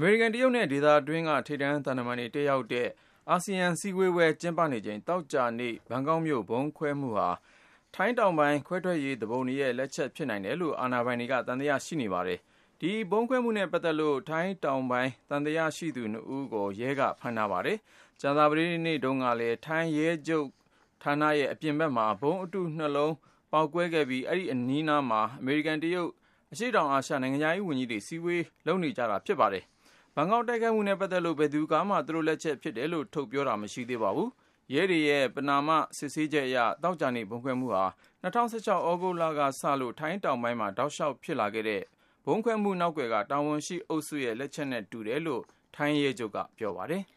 အမေရိကန်၊တရုတ်နဲ့ ဒေသတွင်းက ထိပ်တန်းသံတမန်တွေ တက်ရောက်တဲ့ အာဆီယံ စည်းဝေးပွဲ ကျင်းပနေချိန် သောကြာနေ့ ဘန်ကောက်မြို့ ဗုံးခွဲမှုဟာ ထိုင်းတောင်ပိုင်း ခွဲထွက်ရေး သူပုန်တွေရဲ့ လက်ချက်ဖြစ်နိုင်တယ်လို့ အာဏာပိုင်တွေက သံသယ ရှိနေပါတယ်။ဒီဗုံးခွဲမှုနဲ့ ပတ်သက်လို့ ထိုင်းတောင်ပိုင်း သံသယရှိသူ ၂ ဦးကို ရဲက ဖမ်းထားပါတယ်။ကြာသပတေးနေ့တုန်းကလည်း ထိုင်းရဲချုပ်ဌာနရဲ့ အပြင်ဘက်မှာ ဗုံးအတု ၂ လုံး ပေါက်ကွဲခဲ့ပြီး အဲဒီအနီးမှာ အမေရိကန်၊တရုတ်နဲ့အရှေ့တောင်အာရှ နိုင်ငံခြားရေးဝန်ကြီးတွေ အစည်းအဝေး လုပ်နေကြတာ ဖြစ်ပါတယ်။ ဘန်ကောက်တိုက်ခိုက်မှုနဲ့ပတ်သက်လို့ ဘယ်သူကမှ သူတို့လက်ချက်ဖြစ်တယ်လို့ ထုတ်ပြောတာ မရှိသေးပါဘူး။ရဲတွေရဲ့ ပဏာမ စစ်ဆေးချက်အရ သောကြာနေ့ ဗုံးခွဲမှုဟာ ၂၀၁၆ သြဂုတ်လကစလို့ ထိုင်းတောင်ပိုင်းမှာ တောက်လျှောက်ဖြစ်လာခဲ့တဲ့ ဗုံးခွဲမှုနောက်ကွယ်က တာဝန်ရှိအုပ်စုရဲ့ လက်ချက်နဲ့တူတယ်လို့ ထိုင်းရဲချုပ်က ပြောပါတယ်။